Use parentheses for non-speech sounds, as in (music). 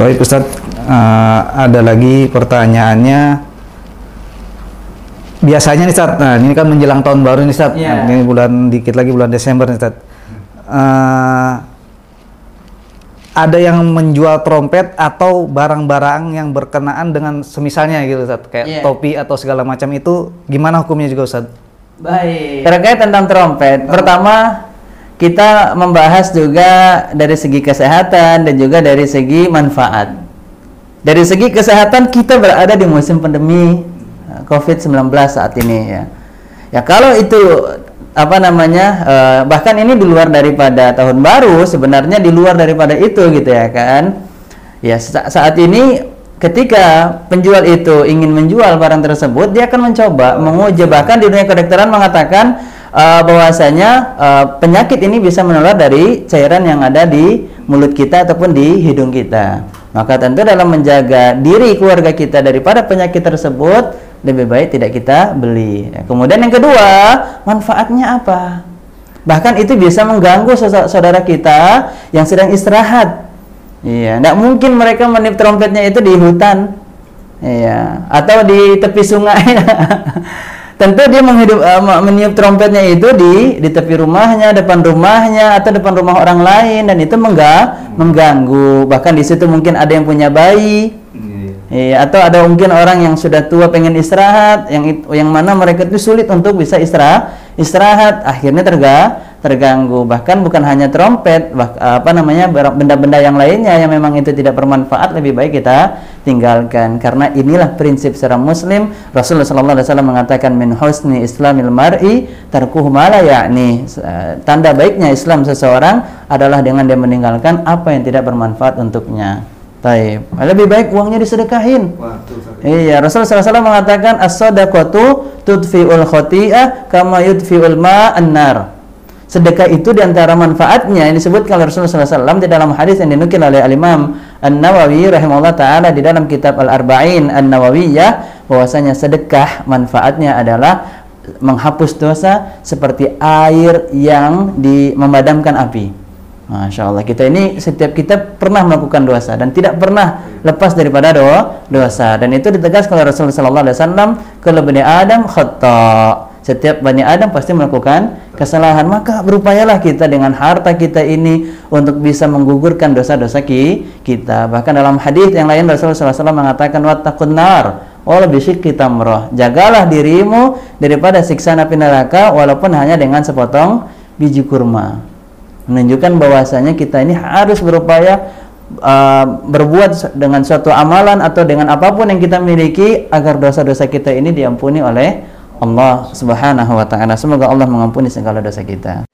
Baik Ustaz, uh, ada lagi pertanyaannya. Biasanya nih Ustaz, nah ini kan menjelang tahun baru nih Ustaz. Iya. Nah, ini bulan dikit lagi bulan Desember nih Ustaz. Uh, ada yang menjual trompet atau barang-barang yang berkenaan dengan semisalnya gitu Ustaz, kayak Iya. topi atau segala macam itu gimana hukumnya juga Ustaz? Baik. Terkait tentang trompet, pertama kita membahas juga dari segi kesehatan dan juga dari segi manfaat. Dari segi kesehatan kita berada di musim pandemi eh, COVID-19 saat ini ya. Ya kalau itu apa namanya eh, bahkan ini di luar daripada tahun baru sebenarnya di luar daripada itu gitu ya kan. Ya sa- saat ini ketika penjual itu ingin menjual barang tersebut dia akan mencoba menguji bahkan di dunia kedokteran mengatakan eh, bahwasanya eh, penyakit ini bisa menular dari cairan yang ada di mulut kita ataupun di hidung kita. Maka tentu dalam menjaga diri keluarga kita daripada penyakit tersebut lebih baik tidak kita beli. Kemudian yang kedua, manfaatnya apa? Bahkan itu bisa mengganggu saudara- kita yang sedang istirahat. Iya, tidak mungkin mereka meniup trompetnya itu di hutan, iya, atau di tepi sungai. (laughs) Tentu dia menghidup, me- meniup trompetnya itu di di tepi rumahnya, depan rumahnya, atau depan rumah orang lain, dan itu mengga, mengganggu. Bahkan di situ mungkin ada yang punya bayi, Iya, atau ada mungkin orang yang sudah tua pengen istirahat, yang yang mana mereka itu sulit untuk bisa istirahat, istirahat, akhirnya terga, terganggu. Bahkan bukan hanya trompet, bah, apa namanya benda-benda yang lainnya yang memang itu tidak bermanfaat lebih baik kita tinggalkan. Karena inilah prinsip seorang muslim. Rasulullah sallallahu alaihi wasallam mengatakan min husni islamil mar'i tarkuhu ma. Eh, Tanda baiknya Islam seseorang adalah dengan dia meninggalkan apa yang tidak bermanfaat untuknya. Taib. Lebih baik uangnya disedekahin. Iya, Rasulullah SAW mengatakan as-sadaqatu tudfi'ul khati'ah kama yudfi'ul ma'an nar. Sedekah itu di antara manfaatnya yang disebutkan oleh Rasulullah SAW di dalam hadis yang dinukil oleh Al-Imam An-Nawawi rahimahullah taala di dalam kitab Al-Arba'in An-Nawawiyah bahwasanya sedekah manfaatnya adalah menghapus dosa seperti air yang di memadamkan api. Masya Allah. Kita ini setiap kita pernah melakukan dosa dan tidak pernah lepas daripada doa dosa. Dan itu ditegaskan oleh Rasulullah Sallallahu Alaihi kalau bani Adam khata setiap bani Adam pasti melakukan kesalahan. Maka berupayalah kita dengan harta kita ini untuk bisa menggugurkan dosa-dosa ki- kita. Bahkan dalam hadis yang lain Rasulullah SAW mengatakan wattaqun nar. Wala bisyikki tamrah. Jagalah dirimu daripada siksa api neraka walaupun hanya dengan sepotong biji kurma menunjukkan bahwasanya kita ini harus berupaya uh, berbuat dengan suatu amalan atau dengan apa pun yang kita miliki agar dosa-dosa kita ini diampuni oleh Allah Subhanahu wa taala. Semoga Allah mengampuni segala dosa kita.